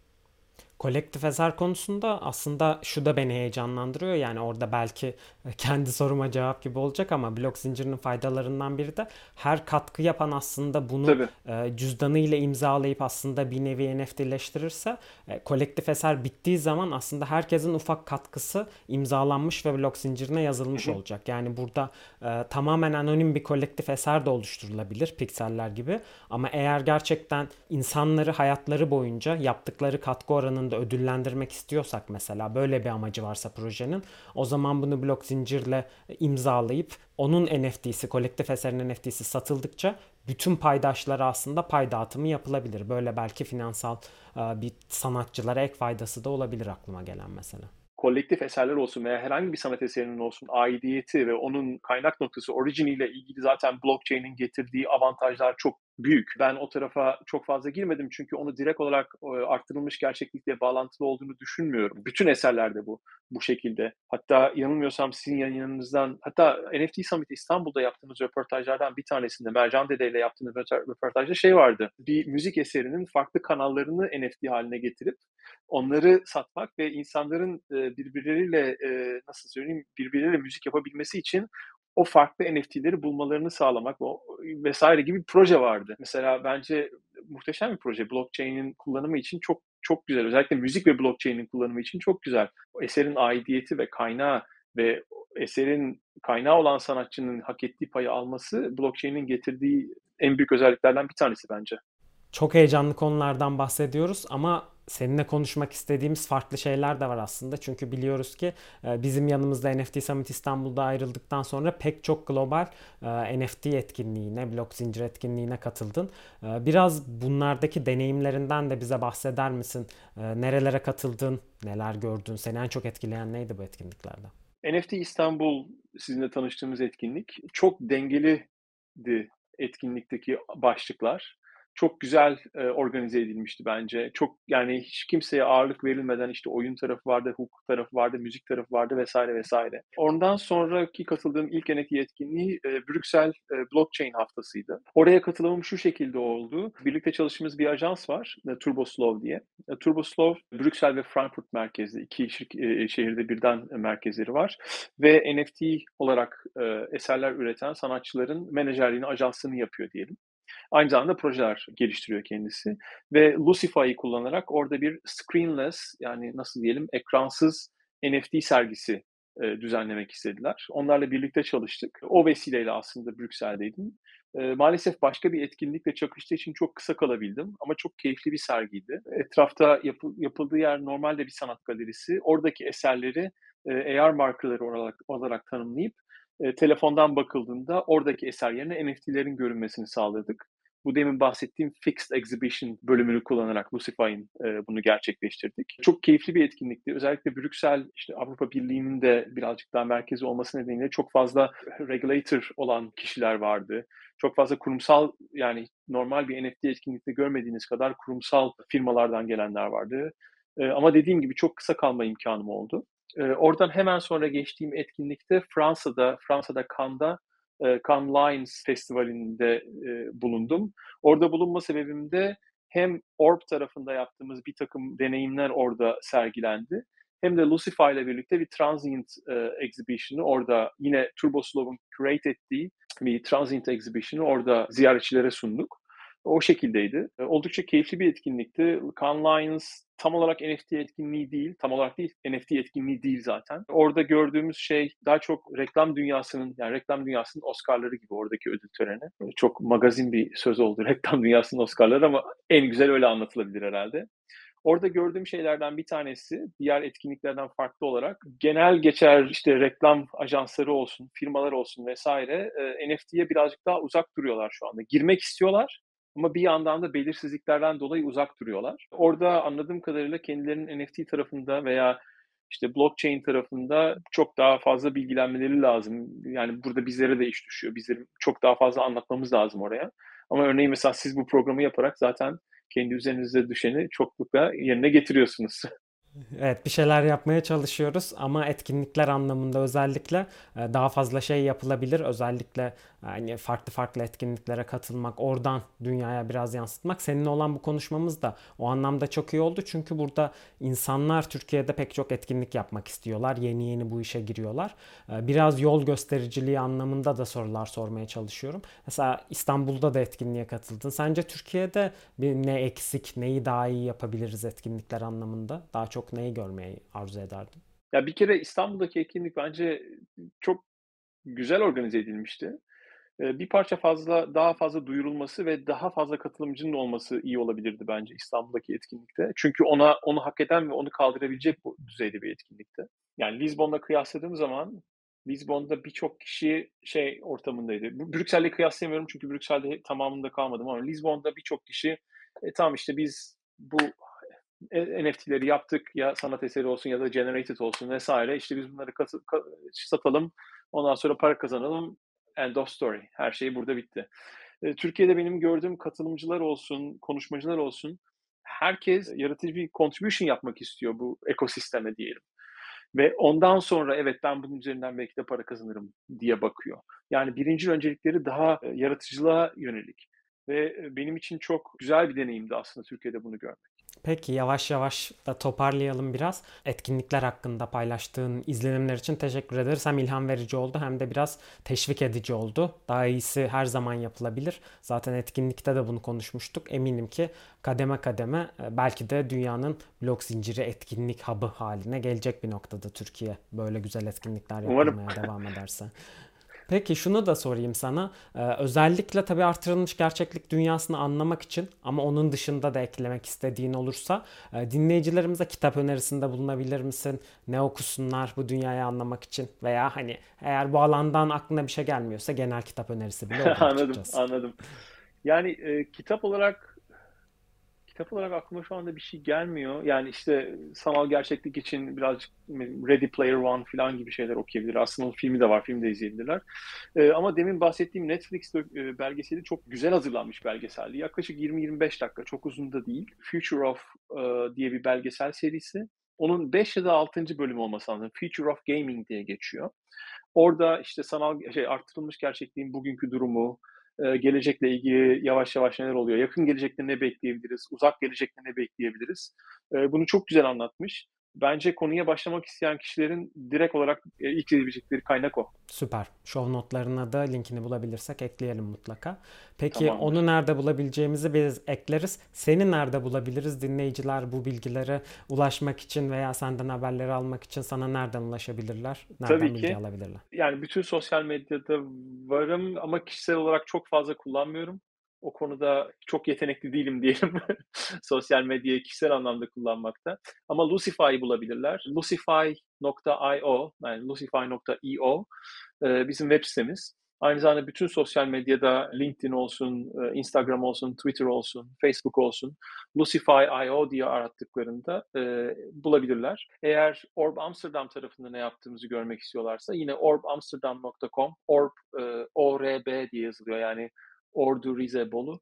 kolektif eser konusunda aslında şu da beni heyecanlandırıyor. Yani orada belki kendi soruma cevap gibi olacak ama blok zincirinin faydalarından biri de her katkı yapan aslında bunu Tabii. E, cüzdanı ile imzalayıp aslında bir nevi NFT'leştirirse e, kolektif eser bittiği zaman aslında herkesin ufak katkısı imzalanmış ve blok zincirine yazılmış Hı-hı. olacak. Yani burada e, tamamen anonim bir kolektif eser de oluşturulabilir pikseller gibi ama eğer gerçekten insanları hayatları boyunca yaptıkları katkı oranında da ödüllendirmek istiyorsak mesela böyle bir amacı varsa projenin o zaman bunu blok zincirle imzalayıp onun NFT'si, kolektif eserin NFT'si satıldıkça bütün paydaşlara aslında pay dağıtımı yapılabilir. Böyle belki finansal bir sanatçılara ek faydası da olabilir aklıma gelen mesela kolektif eserler olsun veya herhangi bir sanat eserinin olsun aidiyeti ve onun kaynak noktası orijiniyle ilgili zaten blockchain'in getirdiği avantajlar çok büyük. Ben o tarafa çok fazla girmedim çünkü onu direkt olarak e, arttırılmış gerçeklikle bağlantılı olduğunu düşünmüyorum. Bütün eserlerde bu bu şekilde. Hatta yanılmıyorsam sizin yayınınızdan hatta NFT Summit İstanbul'da yaptığımız röportajlardan bir tanesinde Mercan Dede ile yaptığımız röportajda şey vardı. Bir müzik eserinin farklı kanallarını NFT haline getirip onları satmak ve insanların e, birbirleriyle e, nasıl söyleyeyim birbirleriyle müzik yapabilmesi için o farklı NFT'leri bulmalarını sağlamak o vesaire gibi bir proje vardı. Mesela bence muhteşem bir proje. Blockchain'in kullanımı için çok çok güzel. Özellikle müzik ve blockchain'in kullanımı için çok güzel. Eserin aidiyeti ve kaynağı ve eserin kaynağı olan sanatçının hak ettiği payı alması blockchain'in getirdiği en büyük özelliklerden bir tanesi bence. Çok heyecanlı konulardan bahsediyoruz ama seninle konuşmak istediğimiz farklı şeyler de var aslında. Çünkü biliyoruz ki e, bizim yanımızda NFT Summit İstanbul'da ayrıldıktan sonra pek çok global e, NFT etkinliğine, blok zincir etkinliğine katıldın. E, biraz bunlardaki deneyimlerinden de bize bahseder misin? Nerelere katıldın, neler gördün, seni en çok etkileyen neydi bu etkinliklerde? NFT İstanbul sizinle tanıştığımız etkinlik çok dengeliydi etkinlikteki başlıklar çok güzel e, organize edilmişti bence. Çok yani hiç kimseye ağırlık verilmeden işte oyun tarafı vardı, hukuk tarafı vardı, müzik tarafı vardı vesaire vesaire. Ondan sonraki katıldığım ilk NFT etkinliği e, Brüksel e, Blockchain haftasıydı. Oraya katılımım şu şekilde oldu. Birlikte çalıştığımız bir ajans var, e, TurboSlow diye. E, TurboSlow, Brüksel ve Frankfurt merkezli iki şir- e, şehirde birden merkezleri var. Ve NFT olarak e, eserler üreten sanatçıların menajerliğini, ajansını yapıyor diyelim. Aynı zamanda projeler geliştiriyor kendisi. Ve Lucify'ı kullanarak orada bir screenless yani nasıl diyelim ekransız NFT sergisi e, düzenlemek istediler. Onlarla birlikte çalıştık. O vesileyle aslında Brüksel'deydim. E, maalesef başka bir etkinlikle çakıştığı için çok kısa kalabildim ama çok keyifli bir sergiydi. Etrafta yapı, yapıldığı yer normalde bir sanat galerisi. Oradaki eserleri e, AR markaları olarak, olarak tanımlayıp e, telefondan bakıldığında oradaki eser yerine NFT'lerin görünmesini sağladık. Bu demin bahsettiğim Fixed Exhibition bölümünü kullanarak Lucify'in e, bunu gerçekleştirdik. Çok keyifli bir etkinlikti. Özellikle Brüksel, işte Avrupa Birliği'nin de birazcık daha merkezi olması nedeniyle çok fazla regulator olan kişiler vardı. Çok fazla kurumsal yani normal bir NFT etkinlikte görmediğiniz kadar kurumsal firmalardan gelenler vardı. E, ama dediğim gibi çok kısa kalma imkanım oldu. E, oradan hemen sonra geçtiğim etkinlikte Fransa'da, Fransa'da Cannes'da e, Cannes Lions Festivali'nde e, bulundum. Orada bulunma sebebim de hem Orb tarafında yaptığımız bir takım deneyimler orada sergilendi. Hem de Lucify ile birlikte bir transient e, exhibition'ı orada yine Turbo Slow'un curate ettiği bir transient exhibition'ı orada ziyaretçilere sunduk. O şekildeydi. E, oldukça keyifli bir etkinlikti. Cannes Lions tam olarak NFT etkinliği değil, tam olarak değil, NFT etkinliği değil zaten. Orada gördüğümüz şey daha çok reklam dünyasının, yani reklam dünyasının Oscar'ları gibi oradaki ödül töreni. E, çok magazin bir söz oldu, reklam dünyasının Oscar'ları ama en güzel öyle anlatılabilir herhalde. Orada gördüğüm şeylerden bir tanesi diğer etkinliklerden farklı olarak genel geçer işte reklam ajansları olsun, firmalar olsun vesaire e, NFT'ye birazcık daha uzak duruyorlar şu anda. Girmek istiyorlar ama bir yandan da belirsizliklerden dolayı uzak duruyorlar. Orada anladığım kadarıyla kendilerinin NFT tarafında veya işte blockchain tarafında çok daha fazla bilgilenmeleri lazım. Yani burada bizlere de iş düşüyor. Bizlerin çok daha fazla anlatmamız lazım oraya. Ama örneğin mesela siz bu programı yaparak zaten kendi üzerinize düşeni çoklukla yerine getiriyorsunuz. Evet bir şeyler yapmaya çalışıyoruz ama etkinlikler anlamında özellikle e, daha fazla şey yapılabilir. Özellikle yani farklı farklı etkinliklere katılmak, oradan dünyaya biraz yansıtmak. Seninle olan bu konuşmamız da o anlamda çok iyi oldu. Çünkü burada insanlar Türkiye'de pek çok etkinlik yapmak istiyorlar. Yeni yeni bu işe giriyorlar. E, biraz yol göstericiliği anlamında da sorular sormaya çalışıyorum. Mesela İstanbul'da da etkinliğe katıldın. Sence Türkiye'de ne eksik, neyi daha iyi yapabiliriz etkinlikler anlamında? Daha çok çok neyi görmeyi arzu ederdin? Ya bir kere İstanbul'daki etkinlik bence çok güzel organize edilmişti. Bir parça fazla daha fazla duyurulması ve daha fazla katılımcının olması iyi olabilirdi bence İstanbul'daki etkinlikte. Çünkü ona onu hak eden ve onu kaldırabilecek bu düzeyde bir etkinlikte. Yani Lizbon'la kıyasladığım zaman Lizbon'da birçok kişi şey ortamındaydı. Brüksel'le kıyaslayamıyorum çünkü Brüksel'de tamamında kalmadım ama Lizbon'da birçok kişi e, tamam işte biz bu NFT'leri yaptık ya sanat eseri olsun ya da generated olsun vesaire. İşte biz bunları katı, satalım. Ondan sonra para kazanalım. End of story. Her şey burada bitti. E, Türkiye'de benim gördüğüm katılımcılar olsun, konuşmacılar olsun. Herkes yaratıcı bir contribution yapmak istiyor bu ekosisteme diyelim. Ve ondan sonra evet ben bunun üzerinden belki de para kazanırım diye bakıyor. Yani birinci öncelikleri daha e, yaratıcılığa yönelik. Ve benim için çok güzel bir deneyimdi aslında Türkiye'de bunu görmek. Peki yavaş yavaş da toparlayalım biraz. Etkinlikler hakkında paylaştığın izlenimler için teşekkür ederiz. Hem ilham verici oldu hem de biraz teşvik edici oldu. Daha iyisi her zaman yapılabilir. Zaten etkinlikte de bunu konuşmuştuk. Eminim ki kademe kademe e, belki de dünyanın blok zinciri etkinlik hub'ı haline gelecek bir noktada Türkiye. Böyle güzel etkinlikler yapmaya devam ederse. Peki şunu da sorayım sana. Ee, özellikle tabii artırılmış gerçeklik dünyasını anlamak için ama onun dışında da eklemek istediğin olursa e, dinleyicilerimize kitap önerisinde bulunabilir misin? Ne okusunlar bu dünyayı anlamak için? Veya hani eğer bu alandan aklına bir şey gelmiyorsa genel kitap önerisi bile olur Anladım, anladım. Yani e, kitap olarak kitap olarak aklıma şu anda bir şey gelmiyor. Yani işte sanal gerçeklik için birazcık Ready Player One falan gibi şeyler okuyabilir. Aslında onun filmi de var, film de izleyebilirler. Ee, ama demin bahsettiğim Netflix e, belgeseli çok güzel hazırlanmış belgeseldi. Yaklaşık 20-25 dakika, çok uzun da değil. Future of e, diye bir belgesel serisi. Onun 5 ya da 6. bölümü olması lazım. Future of Gaming diye geçiyor. Orada işte sanal şey arttırılmış gerçekliğin bugünkü durumu, gelecekle ilgili yavaş yavaş neler oluyor, yakın gelecekte ne bekleyebiliriz, uzak gelecekte ne bekleyebiliriz. Bunu çok güzel anlatmış bence konuya başlamak isteyen kişilerin direkt olarak e, ilk izleyebilecekleri kaynak o. Süper. Show notlarına da linkini bulabilirsek ekleyelim mutlaka. Peki Tamamdır. onu nerede bulabileceğimizi biz ekleriz. Seni nerede bulabiliriz? Dinleyiciler bu bilgilere ulaşmak için veya senden haberleri almak için sana nereden ulaşabilirler? Nereden Tabii bilgi ki. alabilirler? Yani bütün sosyal medyada varım ama kişisel olarak çok fazla kullanmıyorum o konuda çok yetenekli değilim diyelim sosyal medyayı kişisel anlamda kullanmakta. Ama Lucify'ı bulabilirler. Lucify.io yani lucify.io e, bizim web sitemiz. Aynı zamanda bütün sosyal medyada LinkedIn olsun, e, Instagram olsun, Twitter olsun, Facebook olsun, Lucify.io diye arattıklarında e, bulabilirler. Eğer Orb Amsterdam tarafında ne yaptığımızı görmek istiyorlarsa yine orbamsterdam.com, orb, e, ORB diye yazılıyor yani Ordu, Rize, Bolu.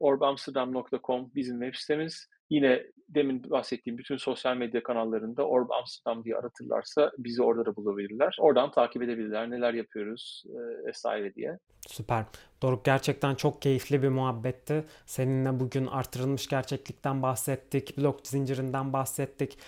orbamsterdam.com bizim web sitemiz. Yine demin bahsettiğim bütün sosyal medya kanallarında Orb Amsterdam diye aratırlarsa bizi orada da bulabilirler. Oradan takip edebilirler. Neler yapıyoruz e, vesaire diye. Süper. Doruk gerçekten çok keyifli bir muhabbetti. Seninle bugün artırılmış gerçeklikten bahsettik, blok zincirinden bahsettik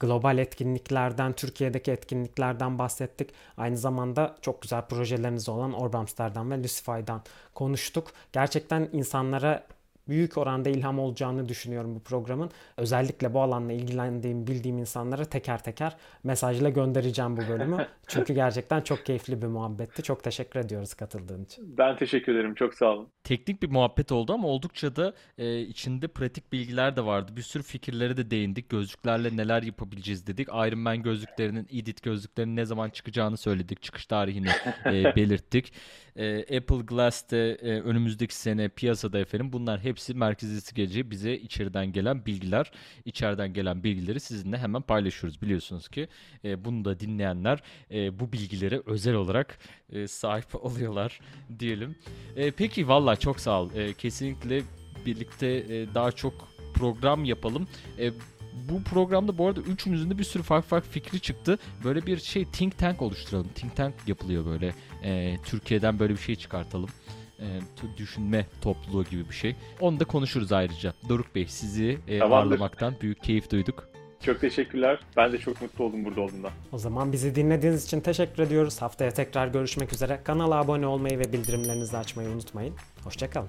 global etkinliklerden, Türkiye'deki etkinliklerden bahsettik. Aynı zamanda çok güzel projeleriniz olan Orb Amsterdam ve Lucify'dan konuştuk. Gerçekten insanlara büyük oranda ilham olacağını düşünüyorum bu programın. Özellikle bu alanla ilgilendiğim, bildiğim insanlara teker teker mesajla göndereceğim bu bölümü. Çünkü gerçekten çok keyifli bir muhabbetti. Çok teşekkür ediyoruz katıldığın için. Ben teşekkür ederim. Çok sağ olun. Teknik bir muhabbet oldu ama oldukça da e, içinde pratik bilgiler de vardı. Bir sürü fikirlere de değindik. Gözlüklerle neler yapabileceğiz dedik. Iron Man gözlüklerinin, Edit gözlüklerinin ne zaman çıkacağını söyledik. Çıkış tarihini e, belirttik. E, Apple Glass de e, önümüzdeki sene piyasada efendim. Bunlar hepsi merkezisi gece bize içeriden gelen bilgiler. içeriden gelen bilgileri sizinle hemen paylaşıyoruz. Biliyorsunuz ki e, bunu da dinleyenler e, bu bilgilere özel olarak e, sahip oluyorlar diyelim. E, peki valla çok sağ ol. E, kesinlikle birlikte e, daha çok program yapalım. E, bu programda bu arada üçümüzün de bir sürü farklı farklı fikri çıktı. Böyle bir şey think tank oluşturalım. Think tank yapılıyor böyle. E, Türkiye'den böyle bir şey çıkartalım. E, düşünme topluluğu gibi bir şey. Onu da konuşuruz ayrıca. Doruk Bey sizi e, ağırlamaktan büyük keyif duyduk. Çok teşekkürler. Ben de çok mutlu oldum burada olduğumdan. O zaman bizi dinlediğiniz için teşekkür ediyoruz. Haftaya tekrar görüşmek üzere. Kanala abone olmayı ve bildirimlerinizi açmayı unutmayın. Hoşçakalın.